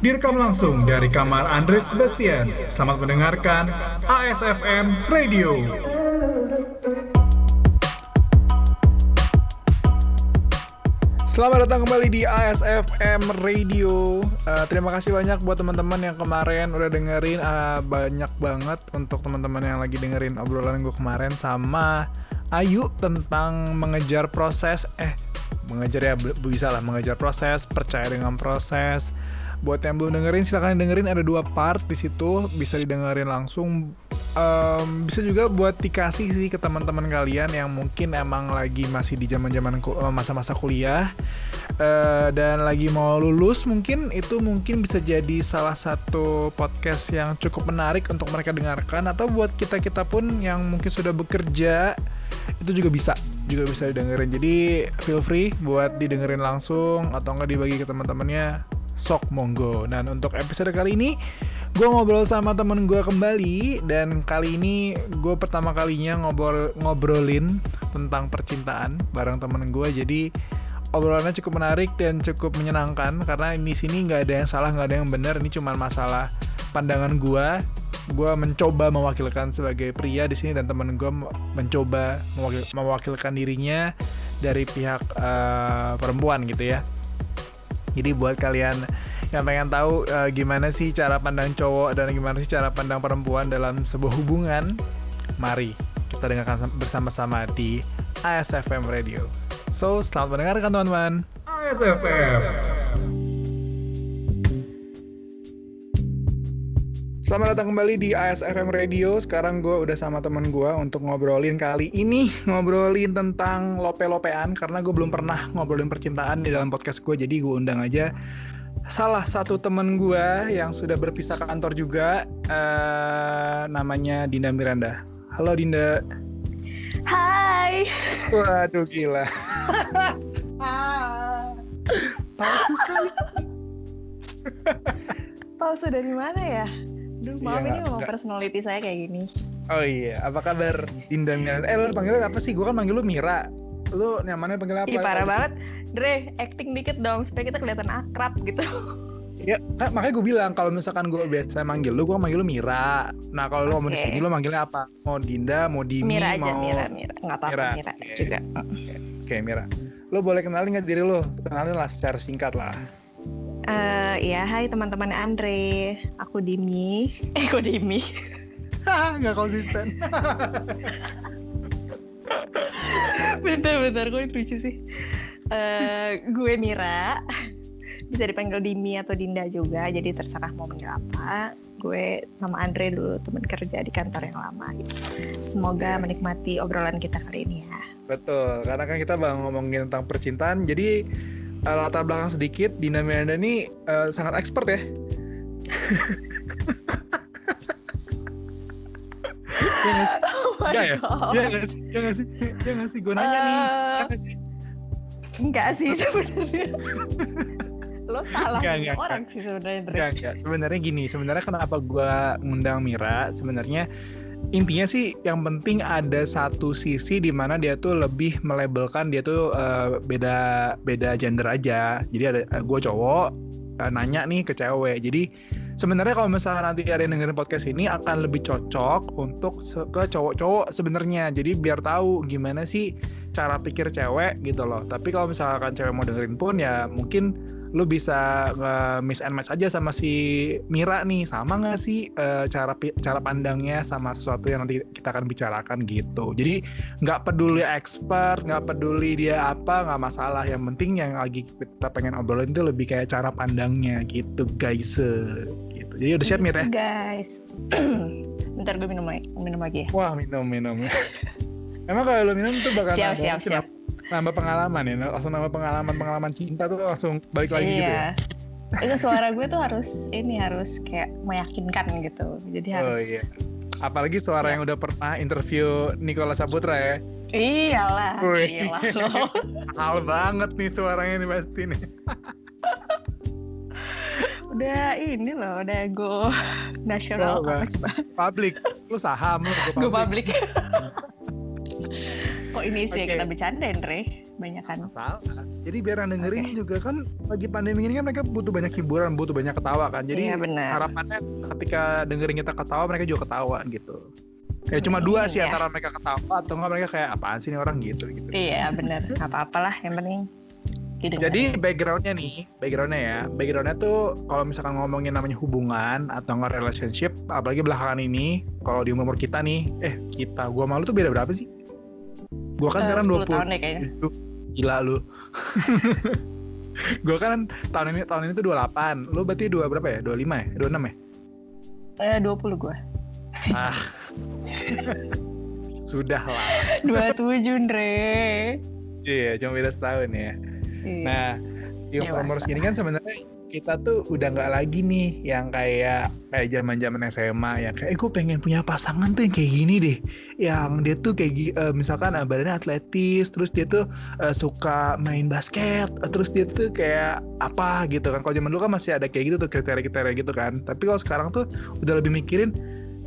Direkam langsung dari kamar Andres Sebastian. Selamat mendengarkan ASFM Radio. Selamat datang kembali di ASFM Radio. Uh, terima kasih banyak buat teman-teman yang kemarin udah dengerin uh, banyak banget untuk teman-teman yang lagi dengerin obrolan gue kemarin sama Ayu tentang mengejar proses eh mengejar ya bisa lah mengejar proses percaya dengan proses buat yang belum dengerin silahkan dengerin. Ada dua part di situ bisa didengerin langsung. Um, bisa juga buat dikasih sih ke teman-teman kalian yang mungkin emang lagi masih di zaman-zaman eh, masa-masa kuliah. Uh, dan lagi mau lulus mungkin itu mungkin bisa jadi salah satu podcast yang cukup menarik untuk mereka dengarkan. Atau buat kita kita pun yang mungkin sudah bekerja itu juga bisa juga bisa didengerin. Jadi feel free buat didengerin langsung atau enggak dibagi ke teman-temannya sok monggo. Dan untuk episode kali ini gue ngobrol sama temen gue kembali. Dan kali ini gue pertama kalinya ngobrol ngobrolin tentang percintaan bareng temen gue. Jadi obrolannya cukup menarik dan cukup menyenangkan. Karena di sini nggak ada yang salah nggak ada yang benar. Ini cuma masalah pandangan gue gue mencoba mewakilkan sebagai pria di sini dan temen gue mencoba mewakil, mewakilkan dirinya dari pihak uh, perempuan gitu ya jadi buat kalian yang pengen tahu uh, gimana sih cara pandang cowok dan gimana sih cara pandang perempuan dalam sebuah hubungan, mari kita dengarkan bersama-sama di ASFM Radio. So, selamat mendengarkan teman-teman. ASFM. Selamat datang kembali di ASFM Radio. Sekarang gue udah sama temen gue untuk ngobrolin kali ini ngobrolin tentang lope-lopean karena gue belum pernah ngobrolin percintaan di dalam podcast gue. Jadi gue undang aja salah satu temen gue yang sudah berpisah kantor juga, uh, namanya Dinda Miranda. Halo Dinda. Hai. Waduh gila. Palsu sekali. Palsu dari mana ya? Duh, iya, maaf ya, ini ngomong personality saya kayak gini. Oh iya, apa kabar Dinda Mira? Eh, lu panggilnya apa sih? Gue kan manggil lu Mira. Lu nyamannya panggil apa? Ih, parah banget. Dre, acting dikit dong supaya kita kelihatan akrab gitu. Ya, kan, makanya gue bilang kalau misalkan gue biasa manggil lu, gue manggil lu Mira. Nah, kalau okay. lu mau di sini lu manggilnya apa? Mau Dinda, mau Dimi, Mira aja, mau Mira, Mira. Enggak apa-apa, Mira, Mira okay. juga. Oke, okay. okay, Mira. Lu boleh kenalin nggak diri lu? Kenalin lah secara singkat lah. Uh, ya, hai teman-teman Andre, aku Dimi. Eh, kok Dimi? Nggak konsisten. Bentar-bentar, gue lucu sih. Uh, gue Mira, bisa dipanggil Dimi atau Dinda juga, jadi terserah mau manggil apa. Gue sama Andre dulu teman kerja di kantor yang lama. Gitu. Semoga menikmati obrolan kita kali ini ya. Betul, karena kan kita bang ngomongin tentang percintaan, jadi uh, latar belakang sedikit, Dina Miranda ini uh, sangat expert ya. oh ya? Ya nggak sih? Ya nggak sih? Nggak sih? Gue nanya uh, nih. Nggak sih? Enggak sih sebenarnya. Lo salah enggak, enggak, orang enggak. sih sebenarnya. Enggak, enggak. Sebenarnya gini, sebenarnya kenapa gue ngundang Mira? Sebenarnya intinya sih yang penting ada satu sisi di mana dia tuh lebih melabelkan dia tuh uh, beda beda gender aja. Jadi ada uh, gue cowok uh, nanya nih ke cewek. Jadi sebenarnya kalau misalnya nanti ada yang dengerin podcast ini akan lebih cocok untuk ke cowok-cowok sebenarnya. Jadi biar tahu gimana sih cara pikir cewek gitu loh. Tapi kalau misalkan cewek mau dengerin pun ya mungkin lu bisa uh, miss and match aja sama si Mira nih. Sama nggak sih uh, cara cara pandangnya sama sesuatu yang nanti kita akan bicarakan gitu. Jadi nggak peduli expert nggak peduli dia apa nggak masalah. Yang penting yang lagi kita pengen obrolin itu lebih kayak cara pandangnya gitu guys. Gitu. Jadi udah siap Mira guys. Bentar gue minum lagi minum lagi ya. Wah minum minum. Emang kalau lo minum tuh bakal siap siap siap nambah pengalaman ya langsung nambah pengalaman pengalaman cinta tuh langsung balik lagi iya. gitu ya? Itu suara gue tuh harus ini harus kayak meyakinkan gitu. Jadi oh, harus oh iya. Apalagi suara Siap. yang udah pernah interview Nicola Saputra ya. Iyalah Wih. iyalah. Hal banget nih suaranya nih pasti nih udah ini loh udah go nasional oh, publik lu saham lu gue publik kok ini sih Oke. kita bercandain, Re. Banyak kan. salah jadi biar yang dengerin juga kan lagi pandemi ini kan mereka butuh banyak hiburan butuh banyak ketawa kan jadi Iya, benar. harapannya ketika dengerin kita ketawa mereka juga ketawa gitu ya cuma Hmm, dua sih iya. antara mereka ketawa atau enggak mereka kayak apaan sih ini orang gitu gitu Iya, bener. Nggak apa-apalah, yang penting didengar. Jadi backgroundnya nih, backgroundnya ya, backgroundnya tuh kalau misalkan ngomongin namanya hubungan atau nggak relationship, apalagi belakangan ini, kalau di umur kita nih, eh kita, gua malu tuh beda berapa sih? Gua kan Eh, sekarang 10 20 tahun deh kayaknya. gila lu. gua kan tahun ini tahun ini tuh 28, lu berarti dua berapa ya? 25 ya? 26 ya? Eh, 20 gue. Ah. Sudah lah. 27, Andre. Iya, cuma beda setahun ya. Iya. Nah, di Dewasa. umur segini kan sebenarnya kita tuh udah nggak lagi nih yang kayak kayak zaman zaman SMA ya kayak eh, gue pengen punya pasangan tuh yang kayak gini deh. Yang dia tuh kayak eh, misalkan eh, badannya atletis terus dia tuh eh, suka main basket eh, terus dia tuh kayak apa gitu kan. Kalau zaman dulu kan masih ada kayak gitu tuh kriteria-kriteria gitu kan. Tapi kalau sekarang tuh udah lebih mikirin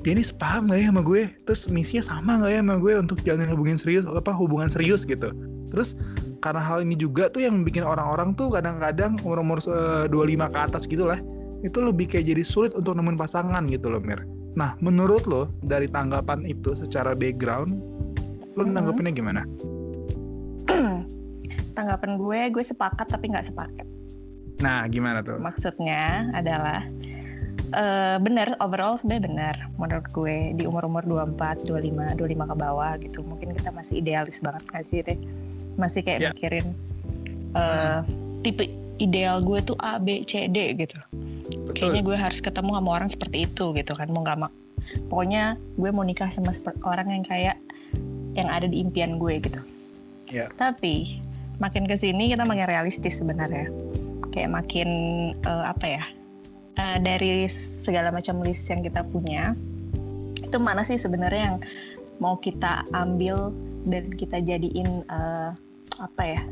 dia ini sepaham gak ya sama gue? Terus misinya sama gak ya sama gue untuk jalin hubungan serius apa hubungan serius gitu. Terus karena hal ini juga tuh yang bikin orang-orang tuh kadang-kadang umur-umur eh, 25 ke atas gitu lah itu lebih kayak jadi sulit untuk nemuin pasangan gitu loh Mir nah menurut lo dari tanggapan itu secara background lo Mhm. nanggepinnya gimana? Tanggapan gue, gue sepakat tapi nggak sepakat. Nah gimana tuh? Maksudnya adalah eh benar overall sebenarnya benar menurut gue di umur-umur 24, 25, 25 ke bawah gitu. Mungkin kita masih idealis banget nggak sih, Teh? Masih kayak Ya. mikirin eh tipe ideal gue tuh A, B, C, D gitu. Kayaknya gue harus ketemu sama orang seperti itu gitu kan. Mau nggak mak. Pokoknya gue mau nikah sama orang yang kayak yang ada di impian gue gitu. Ya. Tapi makin ke sini kita makin realistis sebenarnya. Kayak makin eh, apa ya? eh, dari segala macam list yang kita punya, itu mana sih sebenarnya yang mau kita ambil dan kita jadiin eh, apa ya?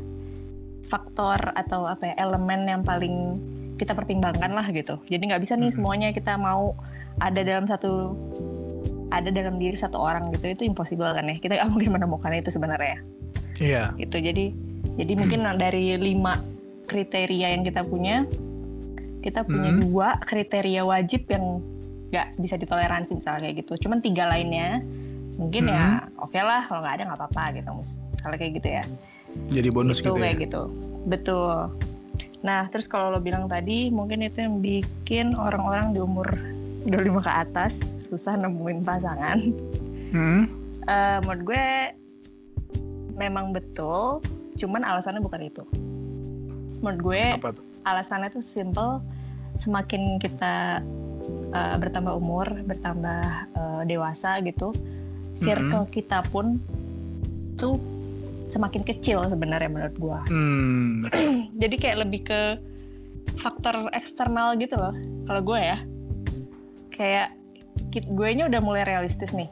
faktor atau apa ya elemen yang paling kita pertimbangkan lah gitu. Jadi nggak bisa nih semuanya kita mau ada dalam satu ada dalam diri satu orang gitu itu impossible kan ya kita nggak mungkin menemukan itu sebenarnya Iya. gitu jadi jadi mungkin dari lima kriteria yang kita punya kita punya Hmm. dua kriteria wajib yang nggak bisa ditoleransi misalnya kayak gitu cuman tiga lainnya mungkin ya oke lah kalau nggak ada nggak apa-apa gitu misalnya kayak gitu ya. Jadi bonus itu gitu ya? kayak gitu. Betul. Nah terus kalau lo bilang tadi mungkin itu yang bikin orang-orang di umur 25 ke atas susah nemuin pasangan. Hmm? Eh, menurut gue memang betul cuman alasannya bukan itu. Menurut gue Apa tuh? alasannya tuh simple semakin kita eh, bertambah umur bertambah eh, dewasa gitu circle kita pun tuh semakin kecil sebenarnya menurut gue Hmm. jadi kayak lebih ke faktor eksternal gitu loh kalau gue ya. Kayak gue nya udah mulai realistis nih.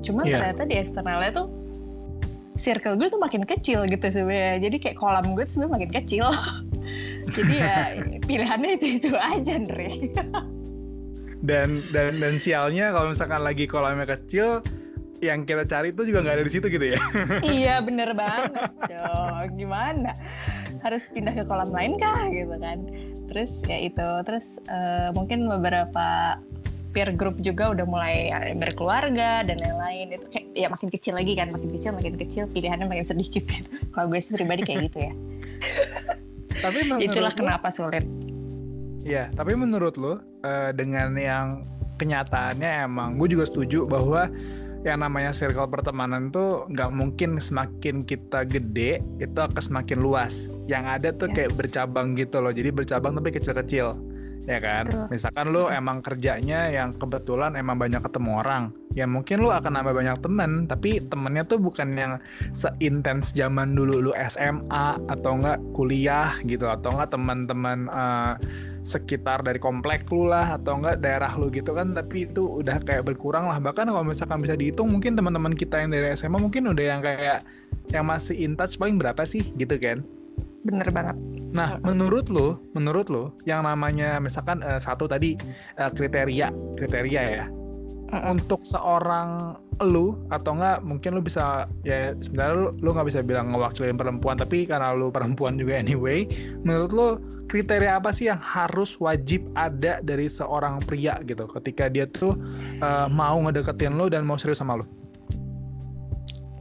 Cuman Iya. ternyata di eksternalnya tuh circle gue tuh makin kecil gitu sebenarnya. Jadi kayak kolam gue tuh sebenarnya makin kecil. Jadi ya pilihannya itu itu aja Andre. Dan dan dan sialnya kalau misalkan lagi kolamnya kecil, yang kita cari tuh juga nggak ada di situ gitu ya? iya bener banget dong. Gimana? Harus pindah ke kolam lain kah gitu kan? Terus ya itu. Terus eh, mungkin beberapa peer group juga udah mulai berkeluarga dan lain-lain. Itu kayak ya makin kecil lagi kan makin kecil makin kecil. Pilihannya makin sedikit kalau gue sih pribadi kayak gitu ya. Tapi menurut itulah lo- kenapa sulit. Iya, tapi menurut lo eh, dengan yang kenyataannya emang gue juga setuju bahwa yang namanya circle pertemanan tuh nggak mungkin semakin kita gede itu akan semakin luas. Yang ada tuh kayak Yes. bercabang gitu loh. Jadi bercabang tapi kecil-kecil. Ya kan? Betul. Misalkan lo emang kerjanya yang kebetulan emang banyak ketemu orang. Ya mungkin lo akan nambah banyak temen, tapi temennya tuh bukan yang seintens zaman dulu lo SMA atau enggak kuliah gitu atau enggak teman-teman eh, sekitar dari komplek lu lah atau enggak daerah lu gitu kan tapi itu udah kayak berkurang lah bahkan kalau misalkan bisa dihitung mungkin teman-teman kita yang dari SMA mungkin udah yang kayak yang masih in touch paling berapa sih gitu kan bener banget nah menurut lu menurut lu yang namanya misalkan eh, satu tadi eh, kriteria kriteria ya. Untuk seorang lu atau enggak mungkin lu bisa ya sebenarnya lu lu nggak bisa bilang ngewakilin perempuan tapi karena lu perempuan juga anyway menurut lu kriteria apa sih yang harus wajib ada dari seorang pria gitu ketika dia tuh eh, mau ngedeketin lu dan mau serius sama lu?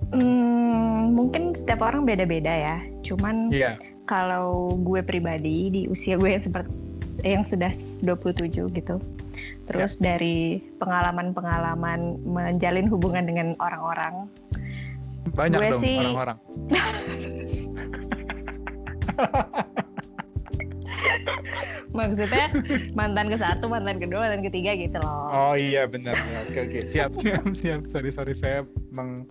Hmm, mungkin setiap orang beda-beda ya. Cuman iya kalau gue pribadi di usia gue yang seperti yang sudah 27 gitu. Terus dari pengalaman-pengalaman menjalin hubungan dengan orang-orang, banyak Gue dong sih- orang-orang maksudnya mantan ke satu, mantan kedua, mantan ketiga gitu loh. oh iya benar ya, oke oke siap siap siap sorry sorry saya emang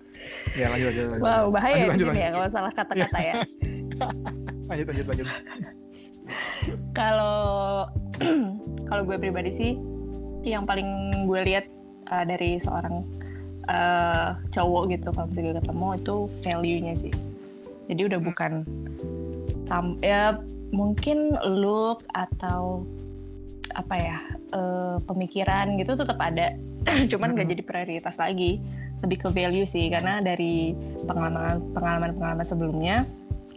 ya lanjut lanjut lanjut Wow, bahaya Lanjut, lanjut, ya lanjut. kalau salah kata-kata ya. lanjut lanjut lanjut Kalau kalau gue pribadi sih yang paling gue lihat uh, dari seorang uh, cowok gitu kalau misalnya ketemu itu value-nya sih. Jadi udah bukan tam ya mungkin look atau apa ya uh, pemikiran gitu tetap ada, cuman nggak Mhm. jadi prioritas lagi. Lebih ke value sih karena dari pengalaman pengalaman pengalaman sebelumnya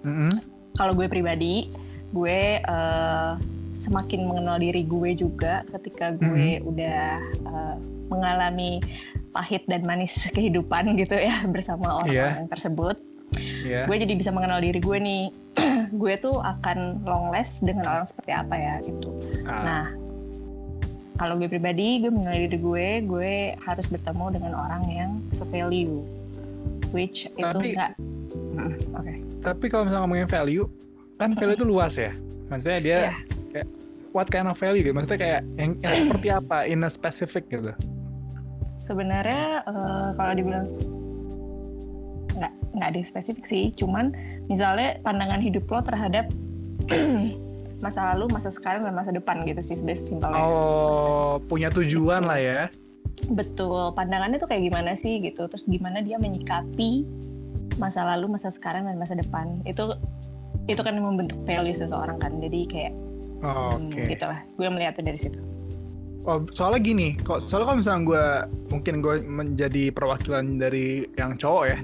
Mm-mm. Kalau gue pribadi gue eh, semakin mengenal diri gue juga ketika gue udah eh, mengalami pahit dan manis kehidupan gitu ya bersama orang-orang tersebut. Iya. gue jadi bisa mengenal diri gue nih gue tuh akan long last dengan orang seperti apa ya gitu. Ah, nah kalau gue pribadi gue mengenal diri gue gue harus bertemu dengan orang yang se-value which itu enggak Hmm, tapi kalau misalnya ngomongin value kan value itu luas ya. Maksudnya dia Iya. kayak what kind of value gitu? Maksudnya kayak yang, yang seperti apa in a specific gitu? Sebenarnya eh, kalau dibilang nggak nggak ada spesifik sih. Cuman misalnya pandangan hidup lo terhadap masa lalu masa sekarang dan masa depan gitu sih sebenarnya simpelnya. Oh punya tujuan lah ya. Betul. Pandangannya tuh kayak gimana sih gitu? Terus gimana dia menyikapi masa lalu masa sekarang dan masa depan. Itu itu kan membentuk value seseorang kan. Jadi kayak Oh, hmm, oke. gitulah gue melihatnya dari situ. Oh, soalnya gini kok soalnya kalau misalnya gue mungkin gue menjadi perwakilan dari yang cowok ya.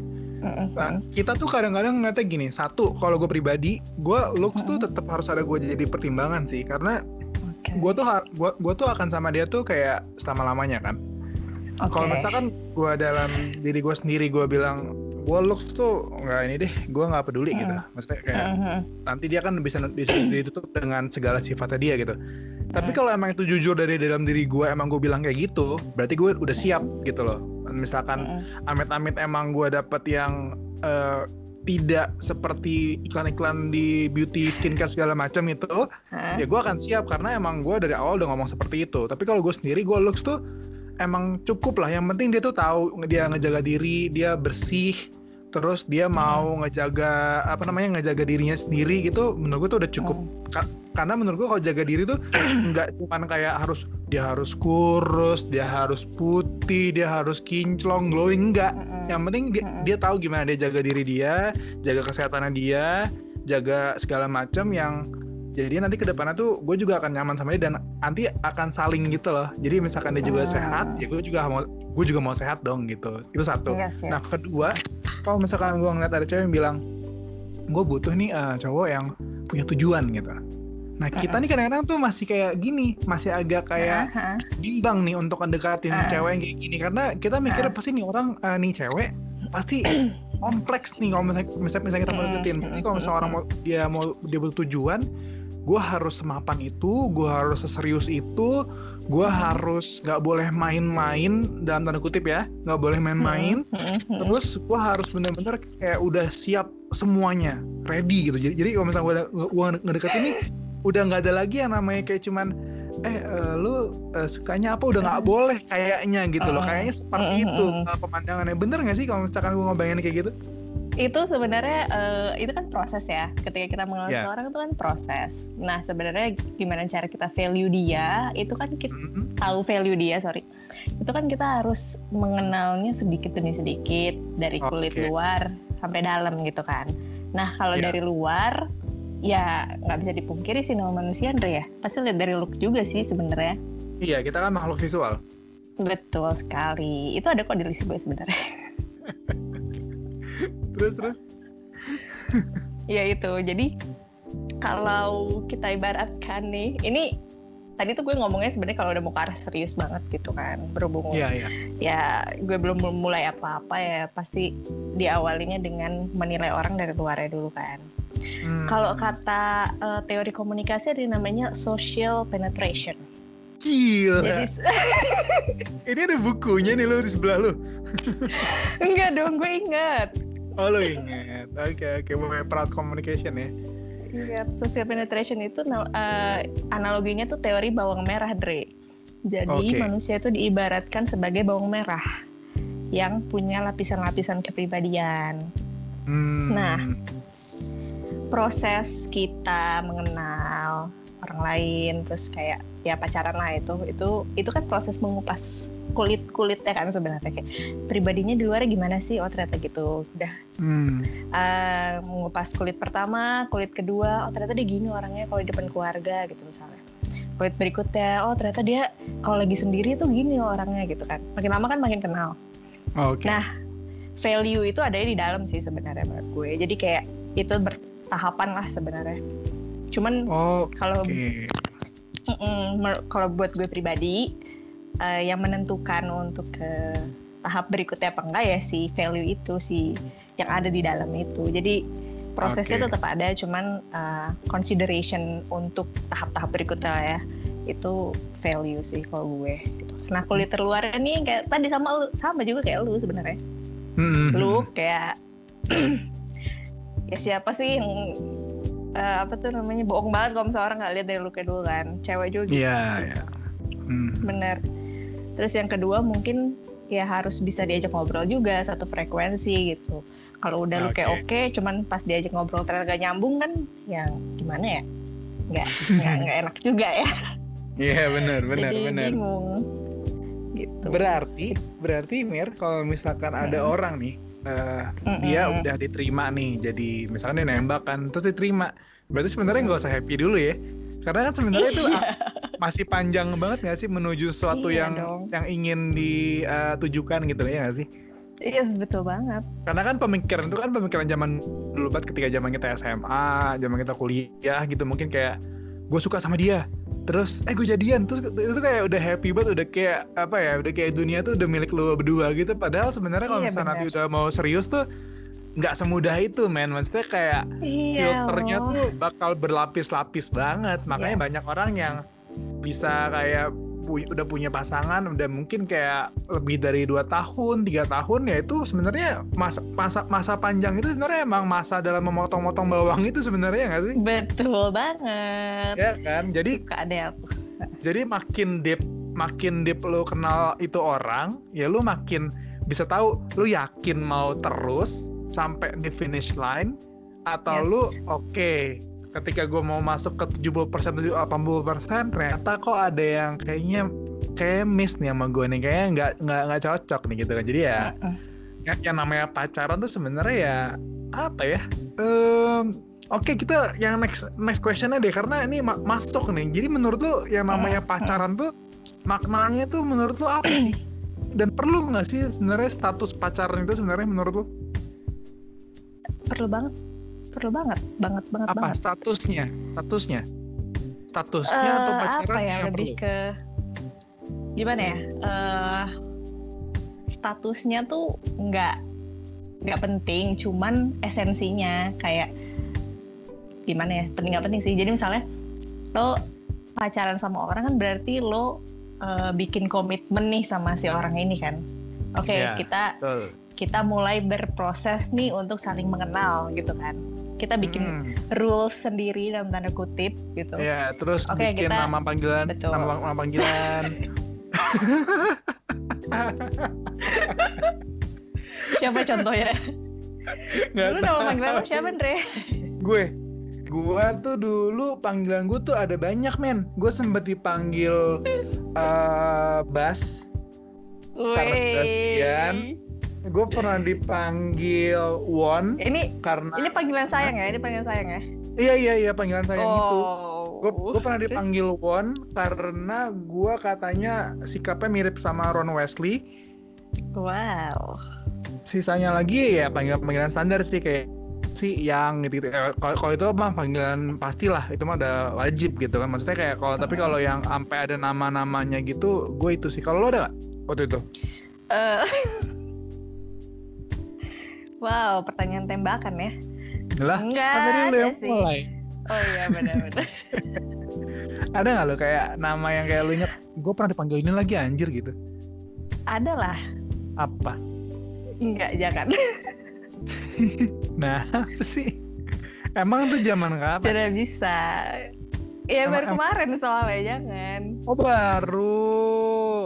Nah, kita tuh kadang-kadang ngeliatnya gini. Satu kalau gue pribadi gue looks tuh tetap harus ada gue jadi pertimbangan sih. Karena Oke. gue tuh gua, gua tuh akan sama dia tuh kayak selama lamanya kan. Oke. kalau misalkan gue dalam diri gue sendiri gue bilang gue looks tuh nggak ini deh gue nggak peduli gitu. Maksudnya kayak Mhm. nanti dia kan bisa bisa ditutup dengan segala sifatnya dia gitu. Tapi kalau emang itu jujur dari dalam diri gue emang gue bilang kayak gitu berarti gue udah siap gitu loh. Misalkan amit-amit emang gue dapet yang eh, tidak seperti iklan-iklan di beauty skincare segala macam itu ya gue akan siap karena emang gue dari awal udah ngomong seperti itu. Tapi kalau gue sendiri gue looks tuh emang cukup lah. Yang penting dia tuh tahu dia ngejaga diri dia bersih terus dia mau ngejaga apa namanya ngejaga dirinya sendiri gitu menurut gue tuh udah cukup Hmm. karena menurut gue kalau jaga diri tuh nggak cuman kayak harus dia harus kurus dia harus putih dia harus kinclong glowing enggak Mm-mm. yang penting dia, Mm-mm. dia tahu gimana dia jaga diri dia jaga kesehatannya dia jaga segala macam yang jadi nanti ke depannya tuh gue juga akan nyaman sama dia dan nanti akan saling gitu loh. Jadi misalkan dia juga Hmm. sehat ya gue juga mau gue juga mau sehat dong gitu. Itu satu. Iya, iya. nah kedua kalau misalkan gue ngeliat ada cewek yang bilang gue butuh nih eh, cowok yang punya tujuan gitu. Nah kita nih kadang-kadang tuh masih kayak gini masih agak kayak bimbang nih untuk mendekatin Ah. cewek yang kayak gini. Karena kita mikirnya Ah. pasti nih orang eh, nih cewek pasti kompleks nih kalau misalnya misalnya, kita mau deketin. pasti kalau misalnya orang mau dia mau dia butuh tujuan gue harus semapan itu gue harus seserius itu gue harus nggak boleh main-main dalam tanda kutip ya nggak boleh main-main. Mm-mm. terus gue harus bener-bener kayak udah siap semuanya ready gitu. Jadi jadi kalau misalnya gue gue ngedeketin ini udah nggak ada lagi yang namanya kayak cuman eh eh, lu eh, sukanya apa? Udah nggak boleh kayaknya gitu loh. Mm. kayaknya seperti Mm, itu eh, pemandangannya. Bener nggak sih kalau misalkan gue ngebayangin kayak gitu itu sebenarnya eh, itu kan proses ya ketika kita mengenal Ya. seseorang itu kan proses nah sebenarnya gimana cara kita value dia itu kan kita Mm, tahu value dia sorry itu kan kita harus mengenalnya sedikit demi sedikit dari kulit Oke. luar sampai dalam gitu kan nah kalau Ya. dari luar ya nggak bisa dipungkiri sih nama manusia Andre ya pasti lihat dari look juga sih sebenarnya iya kita kan makhluk visual Betul sekali. Itu ada kok di list gue sebenarnya. terus terus ya itu. Jadi kalau kita ibaratkan nih, ini tadi tuh gue ngomongnya sebenarnya kalau udah mau ke arah serius banget gitu kan berhubung Iya, iya. ya gue belum mulai apa-apa ya pasti diawalinya dengan menilai orang dari luarnya dulu kan. Hmm. Kalau kata eh, teori komunikasi ada namanya social penetration. Gila. Jadi Ini ada bukunya nih lo di sebelah lo. enggak dong gue ingat. Oh lo inget. Oke oke. Boleh proud communication ya. Iya, social penetration itu eh, analoginya tuh teori bawang merah, Dre. Jadi Oke. manusia itu diibaratkan sebagai bawang merah yang punya lapisan-lapisan kepribadian. Hmm. Nah. Proses kita mengenal orang lain, terus kayak ya pacaran lah itu, itu itu kan proses mengupas kulit kulitnya kan sebenarnya kayak pribadinya di luarnya gimana sih? Oh ternyata gitu. Udah Hmm. eh, mengupas kulit pertama, kulit kedua, oh ternyata dia gini orangnya kalau di depan keluarga gitu misalnya. Kulit berikutnya, oh ternyata dia kalau lagi sendiri tuh gini orangnya gitu kan. Makin lama kan makin kenal. Oke. Nah, value itu ada di dalam sih sebenarnya menurut gue. Jadi kayak itu bertahapan lah sebenarnya. Cuman Oh, kalau mer- kalau buat gue pribadi eh, yang menentukan untuk ke tahap berikutnya apa enggak ya si value itu si yang ada di dalam itu jadi prosesnya Oke. tetap ada cuman eh, consideration untuk tahap-tahap berikutnya ya itu value sih kalau gue gitu. nah kulit terluar nih kayak tadi sama lu sama juga kayak lu sebenarnya Hmm. lu kayak ya siapa sih yang eh, apa tuh namanya bohong banget kalau misalnya orang nggak lihat dari lu kayak dulu kan cewek juga gitu Iya, pasti. iya. Hmm. bener terus yang kedua mungkin ya harus bisa diajak ngobrol juga satu frekuensi gitu kalau udah lu kayak oke cuman pas diajak ngobrol ternyata gak nyambung kan ya gimana ya nggak nggak enak juga ya Iya, benar, benar, jadi benar. bingung gitu Berarti, berarti Mir, kalau misalkan ada Mm-mm. orang nih, eh, Mm-mm. dia udah diterima nih, jadi misalkan dia nembak kan, terus diterima, berarti sebenarnya nggak usah happy dulu ya, karena kan sebenarnya itu Iya. masih panjang banget nggak sih menuju sesuatu Iya yang dong. yang ingin ditujukan gitu ya nggak sih? iya betul banget Karena kan pemikiran itu kan pemikiran zaman dulu banget ketika zaman kita SMA, zaman kita kuliah gitu mungkin kayak gue suka sama dia, terus eh gue jadian, terus itu kayak udah happy banget, udah kayak apa ya, udah kayak dunia tuh udah milik lu berdua gitu. Padahal sebenarnya kalau Iya, misalnya nanti udah mau serius tuh nggak semudah itu, men. Maksudnya kayak iya filternya loh. tuh bakal berlapis-lapis banget. Makanya Iya. banyak orang yang bisa kayak pu- udah punya pasangan, udah mungkin kayak lebih dari dua tahun, tiga tahun ya itu sebenarnya masa masa masa panjang itu sebenarnya emang masa dalam memotong-motong bawang itu sebenarnya nggak sih? betul banget Ya kan. Jadi suka deh aku jadi makin deep makin deep lu kenal itu orang, ya lu makin bisa tahu lu yakin mau terus sampai di finish line atau Yes. lu oke ketika gue mau masuk ke 70% 80% ternyata kok ada yang kayaknya kayak miss nih sama gue nih kayaknya nggak nggak nggak cocok nih gitu kan jadi ya Mm-mm. yang, yang namanya pacaran tuh sebenarnya ya apa ya Em, Oke kita yang next next questionnya deh karena ini ma- masuk nih. Jadi menurut lu yang namanya pacaran tuh maknanya tuh menurut lu apa sih? Dan perlu nggak sih sebenarnya status pacaran itu sebenarnya menurut lu perlu banget perlu banget banget banget apa banget statusnya? Statusnya? Statusnya atau Eh, pacaran apa ya yang lebih perlu? ke gimana ya eh statusnya tuh nggak nggak penting cuman esensinya kayak gimana ya penting nggak penting sih jadi misalnya lo pacaran sama orang kan berarti lo eh, bikin komitmen nih sama si orang ini kan oke Iya. kita Betul. kita mulai berproses nih untuk saling mengenal gitu kan kita bikin Hmm. rules sendiri dalam tanda kutip gitu Ya, terus Oke, bikin kita- nama panggilan, Betul. nama, nama panggilan. siapa contohnya Nggak Lu nama panggilan lu siapa, Andre? gue gue tuh dulu panggilan gue tuh ada banyak men gue sempet dipanggil eh Bas Karena Sebastian. Gue pernah dipanggil Won Ini karena ini panggilan sayang ya, ini panggilan sayang ya. iya iya iya panggilan sayang itu. Oh. gue gue pernah dipanggil Won karena gue katanya sikapnya mirip sama Ron Wesley Wow. sisanya lagi ya panggilan panggilan standar sih kayak si yang gitu gitu kalau kalau itu mah panggilan pastilah itu mah udah wajib gitu kan. Maksudnya kayak kalau tapi kalau yang sampai ada nama namanya gitu gue itu sih. Kalau lo ada gak waktu itu? Eh, wow, pertanyaan tembakan ya. lah Enggak kan tadi ada yang sih. mulai Oh iya benar-benar. ada nggak lo kayak nama yang kayak lo inget gue pernah dipanggil ini lagi anjir gitu ada lah. apa Enggak, jangan. nah apa sih emang tuh zaman kapan Tidak bisa. Ya Emang- baru kemarin soalnya jangan. oh baru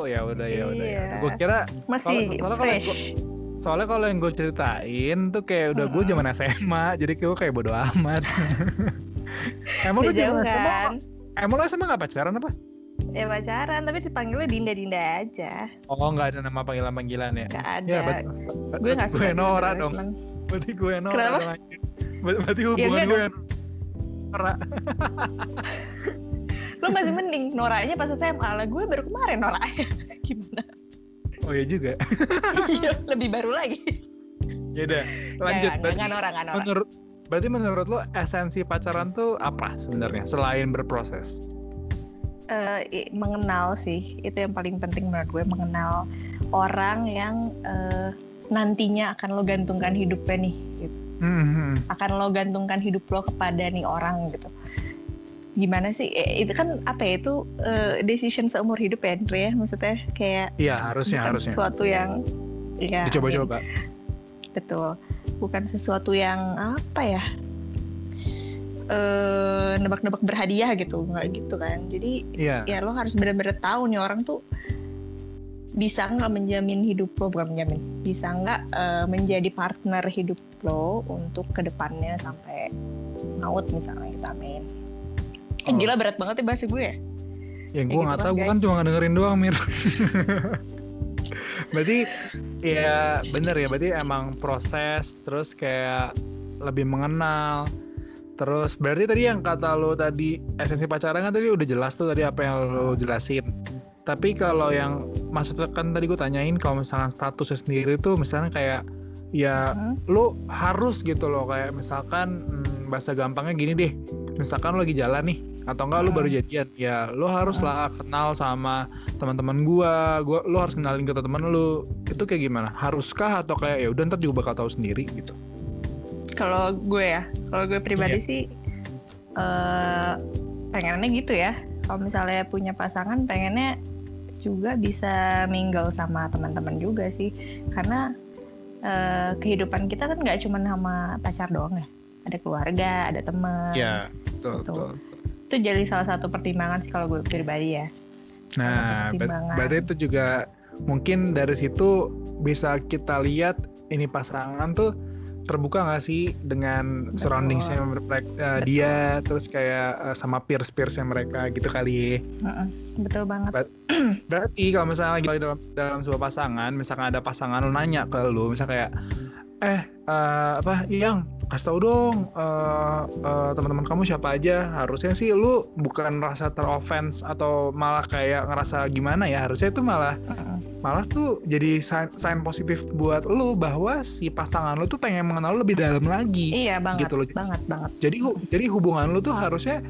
ya udah ya udah ya Iya. gue kira Masih kalau fresh. gua- soalnya kalau yang gue ceritain tuh kayak udah gue Mm-mm. zaman SMA jadi gue kayak bodo amat emang lu zaman SMA emang lu SMA gak pacaran apa Ya pacaran, tapi dipanggilnya Dinda-Dinda aja. oh nggak ada nama panggilan panggilan ya Gak ada. ya berarti gue gak suka gue Nora dong cuman- berarti gue Nora Kenapa? dong berarti hubungan enggak gue dong. Nora Lo masih mending Noranya pas SMA lah. Gue baru kemarin Noranya. Gimana? Oh iya juga Iya, lebih baru lagi. ya udah lanjut Gak, berarti gak Nora. menurut berarti menurut lo esensi pacaran tuh apa sebenarnya selain berproses Eh, i- mengenal sih itu yang paling penting menurut gue mengenal orang yang eh, nantinya akan lo gantungkan hidupnya nih gitu. Hmm, akan lo gantungkan hidup lo kepada nih orang gitu gimana sih? Eh, itu kan apa ya itu eh, decision seumur hidup ya Andre ya? Maksudnya kayak iya harusnya bukan harusnya. sesuatu yang ya dicoba-coba. betul. Bukan sesuatu yang apa ya eh nebak-nebak berhadiah gitu nggak gitu kan. Jadi iya. ya lo harus benar-benar tahu nih orang tuh bisa nggak menjamin hidup lo? Bukan menjamin bisa nggak eh, menjadi partner hidup lo untuk ke depannya sampai maut misalnya kita amin eh, gila berat banget ya bahasa gue ya? Kayak gue gitu nggak kan, tahu gue kan cuma ngedengerin doang mir. Berarti ya bener ya berarti emang proses terus kayak lebih mengenal terus berarti tadi yang kata lo tadi esensi pacaran kan tadi udah jelas tuh tadi apa yang lo jelasin. Tapi kalau yang maksudnya kan tadi gue tanyain kalau misalkan statusnya sendiri tuh misalnya kayak ya Hmm. lo harus gitu loh kayak misalkan hmm, bahasa gampangnya gini deh. Misalkan lo lagi jalan nih atau enggak Hmm. baru jadian? Ya lo harus lah kenal sama teman-teman gua. Gua lo harus kenalin ke teman lo itu kayak gimana? Haruskah atau kayak ya udah ntar juga bakal tahu sendiri gitu? Kalau gue ya kalau gue pribadi Iya. sih eh pengennya gitu ya. Kalau misalnya punya pasangan pengennya juga bisa mingle sama teman-teman juga sih. Karena eh, kehidupan kita kan nggak cuma sama pacar doang ya. Ada keluarga ada teman. Ya betul Betul. betul itu jadi salah satu pertimbangan sih kalau gue pribadi ya. Nah ber- berarti itu juga mungkin dari situ bisa kita lihat ini pasangan tuh terbuka nggak sih dengan Betul. surroundingsnya mereka eh, dia terus kayak eh, sama peers peersnya mereka gitu kali. Heeh, betul banget. Berarti kalau misalnya lagi dalam, dalam sebuah pasangan, misalkan ada pasangan lu nanya ke lu, misalnya kayak, eh eh, apa, yang kasih tau dong eh, eh, teman-teman kamu siapa aja. Harusnya sih lu bukan merasa teroffense atau malah kayak ngerasa gimana ya. Harusnya itu malah malah tuh jadi sign, sign positif buat lu bahwa si pasangan lu tuh pengen mengenal lu lebih dalam lagi. iya banget Gitu loh. banget banget Jadi hu- jadi hubungan lu tuh harusnya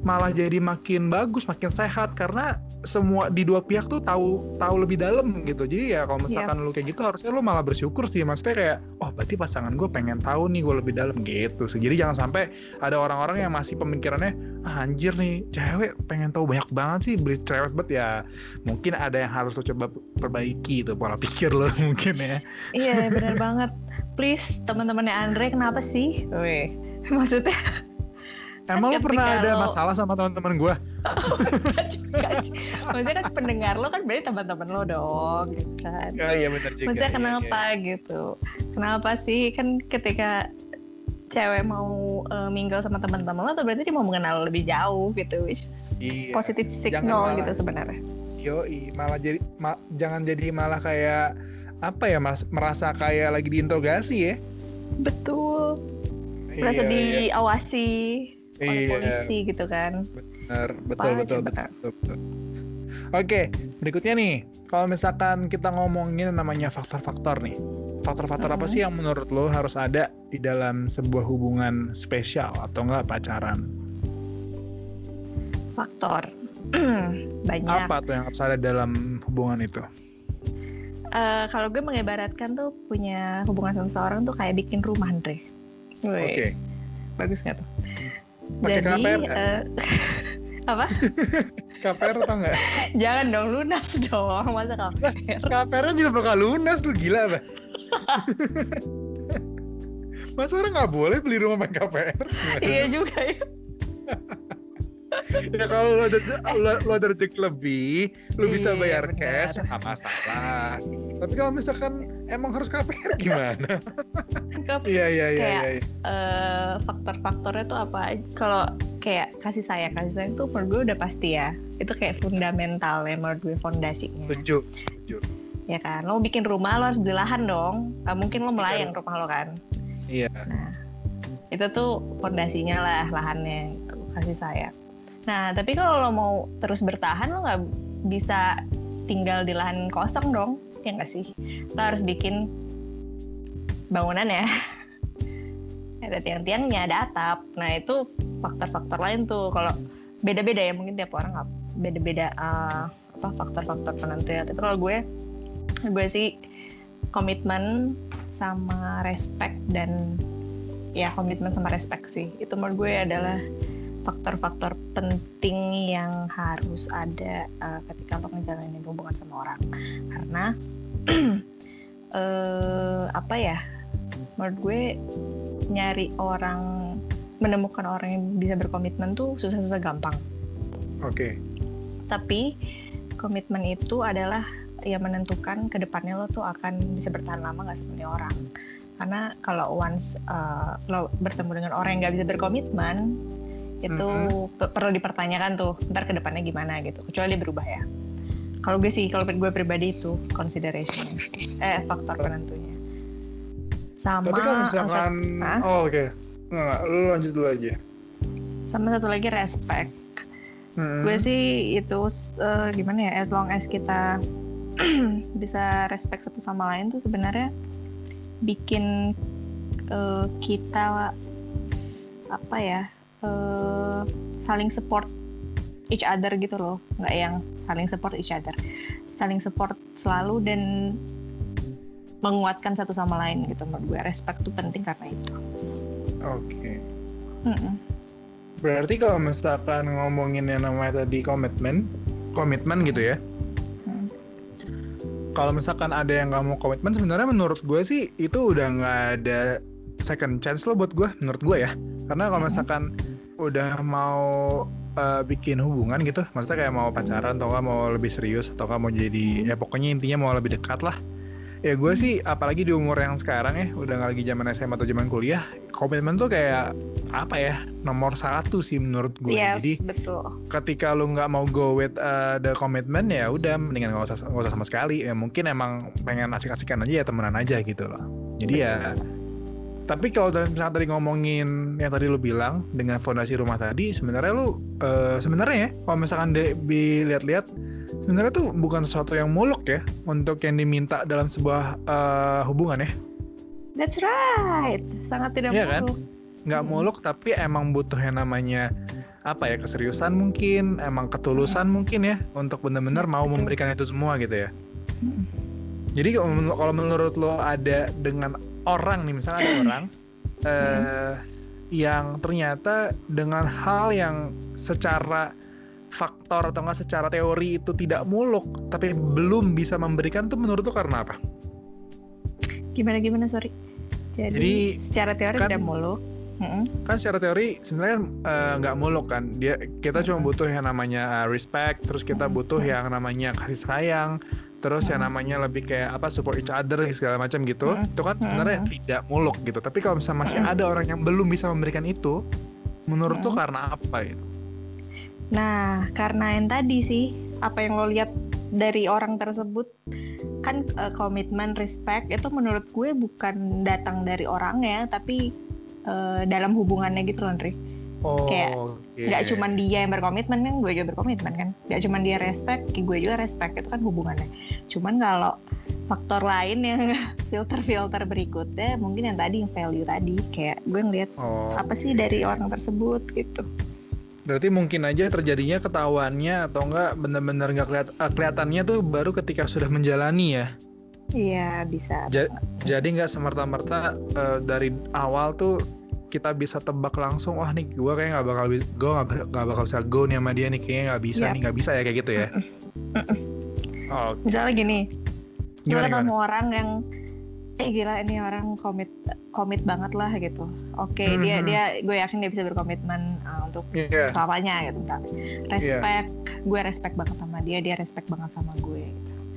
malah jadi makin bagus, makin sehat karena semua di dua pihak tuh tahu tahu lebih dalam gitu. Jadi ya kalau misalkan Yes. lu kayak gitu harusnya lu malah bersyukur sih. Maksudnya kayak oh berarti pasangan gue pengen tahu nih gue lebih dalam gitu sih. Jadi jangan sampai ada orang-orang yang masih pemikirannya ah, anjir nih cewek pengen tahu banyak banget sih beli cewek bet ya mungkin ada yang harus lo coba perbaiki itu pola pikir lo mungkin ya. Iya benar banget. Please teman-temannya Andre kenapa sih? Weh, maksudnya Emang lo pernah ada lo- masalah sama teman-teman gue? enggak juga. Maksudnya kan pendengar lo kan berarti teman-teman lo dong, gitu kan. Oh iya benar juga. Maksudnya iya, kenapa gitu? Kenapa sih kan ketika cewek mau uh, mingle sama teman-teman lo, tuh berarti dia mau mengenal lo lebih jauh gitu, which Iya. positive signal malah- gitu sebenarnya. Yoi, malah jadi ma- jangan jadi malah kayak apa ya merasa kayak lagi diinterogasi ya. Betul. Merasa Iya, iya. Oleh Iya. polisi gitu kan. benar betul betul betul, betul, betul. Oke, berikutnya nih, kalau misalkan kita ngomongin namanya faktor-faktor nih, faktor-faktor apa sih yang menurut lo harus ada di dalam sebuah hubungan spesial atau enggak pacaran? Faktor. Banyak. Apa tuh yang harus ada dalam hubungan itu? Eh, kalau gue mengibaratkan tuh punya hubungan sama seseorang tuh kayak bikin rumah, Andre. Oke, Bagus nggak tuh? Pakai Jadi, KPR nggak? eh, apa? KPR atau enggak? Jangan dong lunas dong, masa KPR? KPR juga bakal lunas tuh gila apa? Masa orang nggak boleh beli rumah pakai KPR? iya juga ya. Ya kalau lo ada lo, ada rezeki lebih, lo bisa Iya, bayar benar. cash nggak masalah. Tapi kalau misalkan emang harus KPR gimana? Iya iya iya iya. iya. eh, faktor-faktornya tuh apa? Kalau kayak kasih sayang, kasih sayang tuh menurut gue udah pasti ya. Itu kayak fundamental ya menurut gue fondasinya. Setuju. Ya kan, lo bikin rumah lo harus beli lahan dong. Mungkin lo melayang rumah lo kan. Iya. Nah, itu tuh fondasinya lah lahannya itu kasih sayang. Nah, tapi kalau lo mau terus bertahan lo nggak bisa tinggal di lahan kosong dong, ya nggak sih? Lo harus bikin bangunan ya. ada tiang-tiangnya, ada atap. Nah, itu faktor-faktor lain tuh. Kalau beda-beda ya, mungkin tiap orang nggak beda-beda eh, apa faktor-faktor penentu ya. Tapi kalau gue, gue sih komitmen sama respect dan ya komitmen sama respect sih itu menurut gue adalah faktor-faktor penting yang harus ada uh, ketika lo ngejalanin hubungan sama orang. Karena eh apa ya menurut gue nyari orang menemukan orang yang bisa berkomitmen tuh susah-susah gampang. Oke. tapi komitmen itu adalah yang menentukan ke depannya lo tuh akan bisa bertahan lama nggak seperti orang. Karena kalau once uh, lo bertemu dengan orang yang nggak bisa berkomitmen itu pe- perlu dipertanyakan tuh ntar ke depannya gimana gitu. Kecuali berubah ya. Kalau gue sih kalau gue pribadi itu consideration eh faktor penentunya. Sama Tapi kalau misalkan, oh oke, nggak, lu lanjut dulu aja. sama satu lagi respect. Hmm. gue sih itu eh, gimana ya as long as kita bisa respect satu sama lain tuh sebenarnya bikin eh, kita apa ya eh, saling support each other gitu loh nggak yang saling support each other saling support selalu dan menguatkan satu sama lain gitu menurut gue respect tuh penting karena itu Oke. Mm-mm. Berarti kalau misalkan ngomongin yang namanya tadi komitmen, komitmen gitu ya. Hmm. Kalau misalkan ada yang nggak mau komitmen, sebenarnya menurut gue sih itu udah nggak ada second chance lo buat gue, menurut gue ya. Karena kalau misalkan udah mau uh, bikin hubungan gitu, maksudnya kayak mau pacaran atau nggak mau lebih serius atau nggak mau jadi, ya pokoknya intinya mau lebih dekat lah. Ya gue sih, apalagi di umur yang sekarang ya, udah nggak lagi zaman SMA atau zaman kuliah, komitmen tuh kayak apa ya nomor satu sih menurut gue. yes Jadi betul ketika lu nggak mau go with uh, the commitment ya udah mendingan nggak usah nggak usah sama sekali. Ya mungkin emang pengen asik-asikan aja ya temenan aja gitu loh. Jadi ya. Tapi kalau misalnya tadi ngomongin yang tadi lu bilang dengan fondasi rumah tadi, sebenarnya lu uh, sebenarnya ya kalau misalkan dilihat-lihat sebenarnya tuh bukan sesuatu yang muluk ya untuk yang diminta dalam sebuah uh, hubungan ya. That's right. Sangat tidak Iya kan? muluk. nggak Hmm. muluk tapi emang butuh yang namanya apa ya keseriusan mungkin emang ketulusan mungkin ya untuk benar-benar mau Betul. memberikan itu semua gitu ya Hmm. jadi kalau menurut lo ada dengan orang nih misalnya ada orang eh, yang ternyata dengan hal yang secara faktor atau enggak secara teori itu tidak muluk tapi belum bisa memberikan tuh menurut lo karena apa? Gimana gimana sorry. Jadi, Jadi, secara teori kan- tidak muluk. Kan secara teori sebenarnya eh, nggak muluk kan dia kita cuma butuh yang namanya uh, respect terus kita butuh yang namanya kasih sayang terus yang namanya lebih kayak apa support each other segala macam gitu Mm-mm. itu kan sebenarnya Mm-mm. tidak muluk gitu tapi kalau misalnya masih ada orang yang belum bisa memberikan itu menurut tuh karena apa itu Nah, karena yang tadi sih, apa yang lo lihat dari orang tersebut kan eh, komitmen, respect itu menurut gue bukan datang dari orangnya, tapi eh, dalam hubungannya gitu loh, Andre. Oh, Kayak oke. nggak cuman dia yang berkomitmen kan gue juga berkomitmen kan. Nggak cuman dia respect gue juga respect itu kan hubungannya. Cuman kalau faktor lain yang filter-filter berikutnya mungkin yang tadi yang value tadi kayak gue ngeliat Oh, apa sih dari orang tersebut gitu. Berarti mungkin aja terjadinya ketahuannya atau enggak benar-benar nggak keliat, eh, kelihatannya tuh baru ketika sudah menjalani ya. iya bisa. Ja- Jadi nggak semerta-merta eh, dari awal tuh kita bisa tebak langsung, wah nih gue kayak nggak bakal gue nggak ba- nggak bakal bisa go nih sama dia nih kayaknya nggak bisa Yap. nih nggak bisa ya kayak gitu ya. Oh, misalnya gini gue ketemu orang yang eh gila ini orang komit komit banget lah gitu oke dia Mhm. dia gue yakin dia bisa berkomitmen uh, untuk Iya. selamanya gitu misalnya respect gue respect banget sama dia dia respect banget sama gue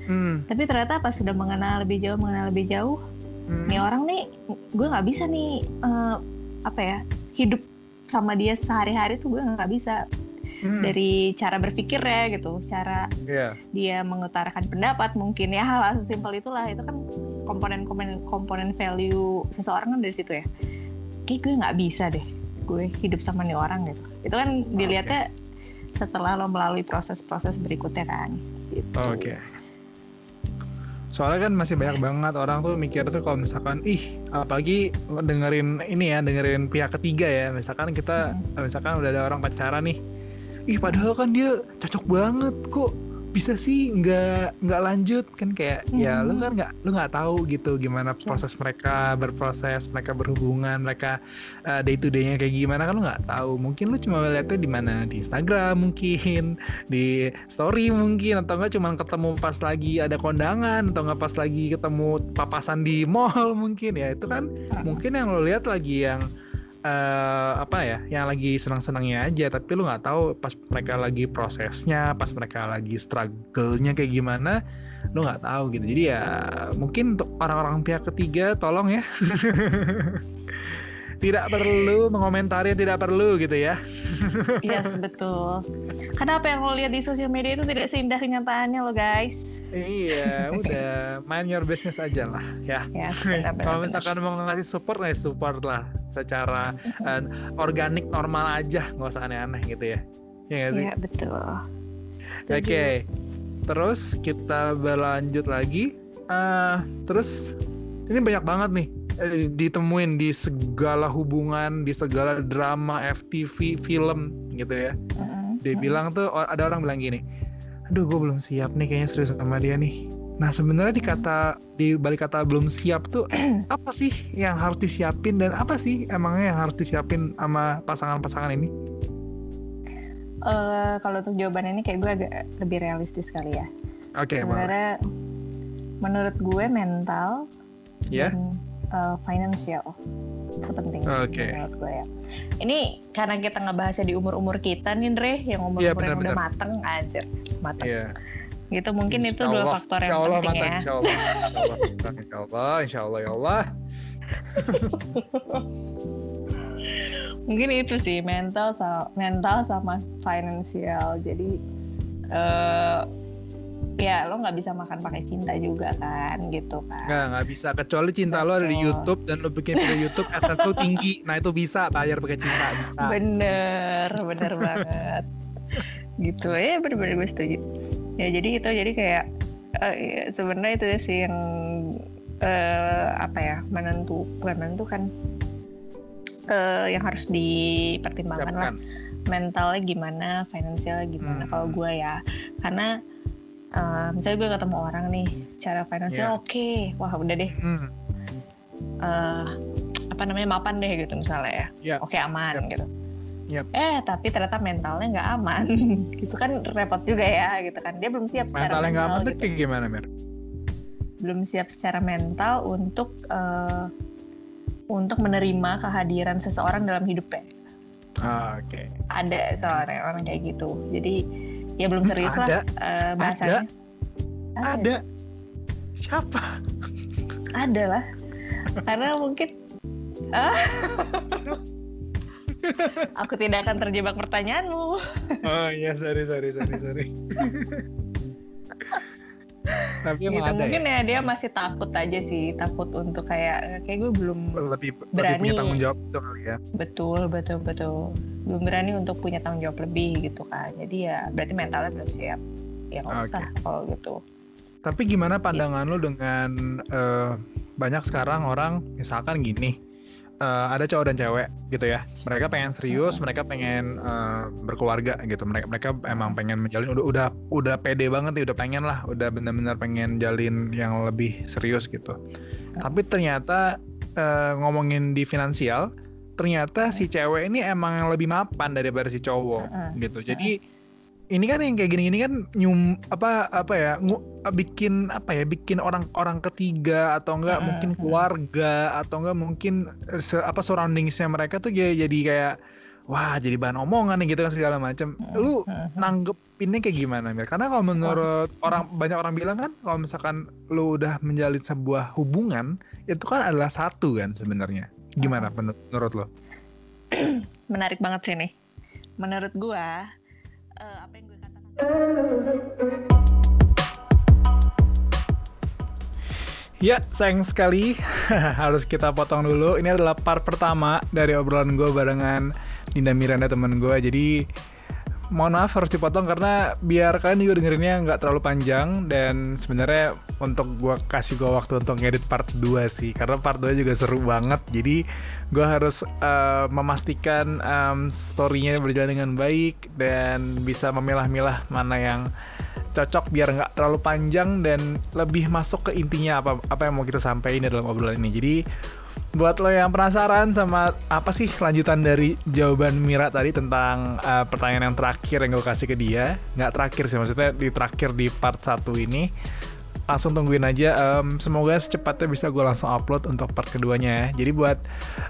Hmm, tapi ternyata pas sudah mengenal lebih jauh mengenal lebih jauh hmm. nih orang nih gue nggak bisa nih eh, apa ya hidup sama dia sehari-hari tuh gue nggak bisa. Hmm, dari cara berpikir ya gitu cara iya. dia mengutarakan pendapat mungkin ya hal-hal sesimpel itulah. Itu kan komponen-komponen komponen value seseorang kan dari situ ya. Kayak gue nggak bisa deh gue hidup sama nih orang gitu. Itu kan dilihatnya setelah lo melalui proses-proses berikutnya kan gitu. Oke. Soalnya kan masih banyak banget orang tuh mikir tuh kalau misalkan ih apalagi dengerin ini ya dengerin pihak ketiga ya. Misalkan kita misalkan udah ada orang pacaran nih ih padahal kan dia cocok banget kok bisa sih nggak nggak lanjut kan kayak ya lu Hmm. kan nggak lu nggak tahu gitu gimana proses mereka berproses mereka berhubungan mereka uh, day to day-nya kayak gimana kan lu nggak tahu. Mungkin lu cuma lihatnya di mana? Di Instagram mungkin di story mungkin atau enggak cuma ketemu pas lagi ada kondangan atau enggak pas lagi ketemu papasan di mall mungkin. Ya itu kan mungkin yang lo lihat lagi yang eh, apa ya yang lagi senang-senangnya aja tapi lu nggak tahu pas mereka lagi prosesnya pas mereka lagi struggle-nya kayak gimana lu nggak tahu gitu. Jadi ya mungkin untuk orang-orang pihak ketiga tolong ya tidak perlu mengomentari yang tidak perlu gitu ya. Yes betul. Karena apa yang lo lihat di sosial media itu tidak seindah kenyataannya lo guys. Iya udah mind your business aja lah ya. Ya benar-benar. kalau misalkan mau ngasih support ngasih support lah secara eh, organik normal aja nggak usah aneh-aneh gitu ya. Ya nggak sih? Iya betul. Oke, terus kita berlanjut lagi. Eh, terus ini banyak banget nih ditemuin di segala hubungan, di segala drama, FTV, film gitu ya. Dia bilang tuh ada orang bilang gini, aduh gue belum siap nih kayaknya serius sama dia nih. Nah sebenarnya di kata di balik kata belum siap tuh apa sih yang harus disiapin dan apa sih emangnya yang harus disiapin sama pasangan-pasangan ini? Eh, kalau untuk jawaban ini kayak gue agak lebih realistis kali ya. Oke, boleh. Sebenarnya menurut gue mental Ya. dan eh, financial itu penting Oke. menurut gue ya. Ini karena kita ngebahasnya di umur-umur kita nih Dre, yang umur-umur Iya, yang udah benar-benar. mateng aja, mateng. Iya. Gitu mungkin itu Insya dua Allah, faktor yang insya Allah, penting mantap, ya. Insya Allah, insya Allah, insya Allah, insya Allah, ya Allah. Mungkin itu sih mental sama mental sama financial. Jadi eh ya lo nggak bisa makan pakai cinta juga kan, gitu kan. Nggak, nggak bisa. Kecuali cinta lo ada di Betul. YouTube dan lo bikin video YouTube, AdSense lo tinggi. Nah itu bisa bayar pakai cinta, bisa. Bener, bener banget. gitu ya, bener-bener gue setuju. Ya jadi itu jadi kayak ya, sebenarnya itu sih yang eh, apa ya menentu bukan menentukan eh, yang harus dipertimbangkan lah mentalnya gimana, finansialnya gimana. Hmm. Kalau gue ya, karena eh, misalnya gue ketemu orang nih, cara finansial Iya. oke, wah udah deh, Hmm, eh, apa namanya mapan deh gitu misalnya ya, Iya. oke aman Yap. gitu. Yap. Eh tapi ternyata mentalnya nggak aman, gitu kan repot juga ya, gitu kan. Dia belum siap secara mentalnya nggak aman gitu. gimana, Mir? belum siap secara mental untuk eh, untuk menerima kehadiran seseorang dalam hidupnya. Ah, Oke. ada seorang orang kayak gitu jadi ya belum serius ada. lah eh, bahasanya Ada. Siapa? ada lah karena mungkin ah aku tidak akan terjebak pertanyaanmu Oh iya, sorry, sorry, sorry, sorry. Tapi gitu ada mungkin ya? ya dia masih takut aja sih takut untuk kayak kayak gue belum Lebih, lebih Berani. punya tanggung jawab itu kali ya. betul betul betul belum berani untuk punya tanggung jawab lebih gitu kan jadi ya berarti mentalnya belum siap ya nggak usah Oke. kalau gitu Tapi gimana pandangan lu dengan eh, banyak sekarang orang misalkan gini, eh, ada cowok dan cewek gitu ya, mereka pengen serius, mereka pengen eh, berkeluarga gitu, mereka mereka emang pengen menjalin udah udah udah pede banget nih, udah pengen lah, udah benar-benar pengen jalin yang lebih serius gitu. Tapi ternyata eh, ngomongin di finansial, ternyata si cewek ini emang lebih mapan daripada si cowok gitu. Jadi ini kan yang kayak gini-gini kan nyum apa apa ya ngu- bikin apa ya bikin orang-orang ketiga atau enggak Mm-mm, mungkin mm. keluarga atau enggak mungkin se, apa surroundingsnya mereka tuh jadi, jadi kayak wah jadi bahan omongan nih gitu kan segala macam. Lu Mhm. nanggepinnya kayak gimana Mir? Karena kalau menurut orang banyak orang bilang kan kalau misalkan lu udah menjalin sebuah hubungan itu kan adalah satu kan sebenarnya. Gimana menur- menurut lo? menarik banget sih nih menurut gua eh, apa yang gue katakan Ya, sayang sekali harus kita potong dulu. Ini adalah part pertama dari obrolan gue barengan Dinda Miranda temen gue. Jadi mohon maaf harus dipotong karena biar kalian juga dengerinnya nggak terlalu panjang dan sebenarnya untuk gue kasih gue waktu untuk ngedit part 2 sih. Karena part 2 juga seru banget. Jadi gue harus eh, memastikan em, story-nya berjalan dengan baik dan bisa memilah-milah mana yang cocok biar nggak terlalu panjang dan lebih masuk ke intinya apa apa yang mau kita sampaikan dalam obrolan ini. Jadi buat lo yang penasaran sama apa sih lanjutan dari jawaban Mira tadi tentang uh, pertanyaan yang terakhir yang gue kasih ke dia, nggak terakhir sih maksudnya di terakhir di part 1 ini langsung tungguin aja Em, semoga secepatnya bisa gue langsung upload untuk part keduanya ya. Jadi buat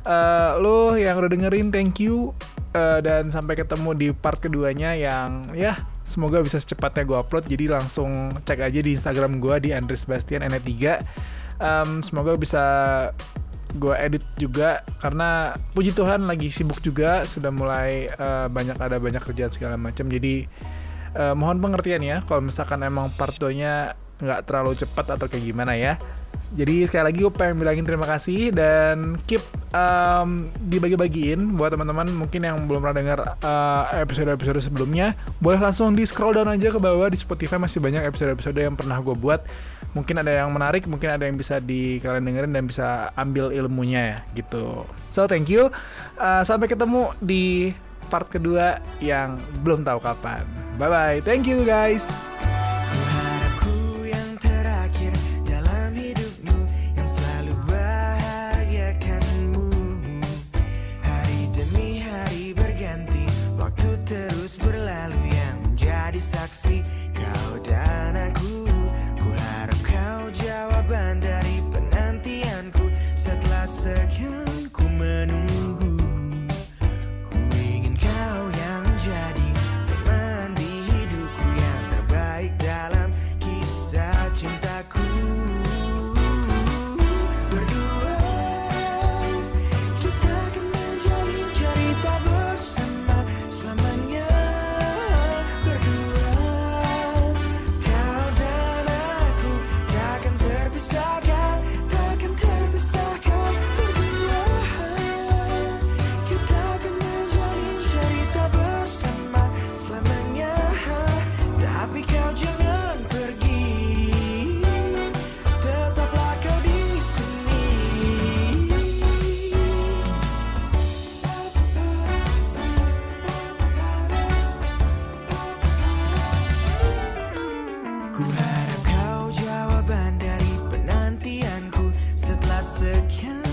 eh, lo yang udah dengerin thank you. Eh, dan sampai ketemu di part keduanya yang ya semoga bisa secepatnya gue upload. Jadi langsung cek aja di Instagram gue di Andres Bastian N3 Em, semoga bisa gue edit juga karena puji Tuhan lagi sibuk juga sudah mulai eh, banyak ada banyak kerjaan segala macam. Jadi eh, mohon pengertian ya kalau misalkan emang part 2 nya nggak terlalu cepat atau kayak gimana ya. Jadi sekali lagi gue pengen bilangin terima kasih dan keep um, dibagi-bagiin buat teman-teman mungkin yang belum pernah dengar uh, episode-episode sebelumnya. Boleh langsung di scroll down aja ke bawah di Spotify masih banyak episode-episode yang pernah gue buat. Mungkin ada yang menarik mungkin ada yang bisa di kalian dengerin dan bisa ambil ilmunya ya gitu. So thank you. Uh, sampai ketemu di part kedua yang belum tahu kapan. Bye bye thank you guys second Harap kau jawaban dari penantianku Setelah sekian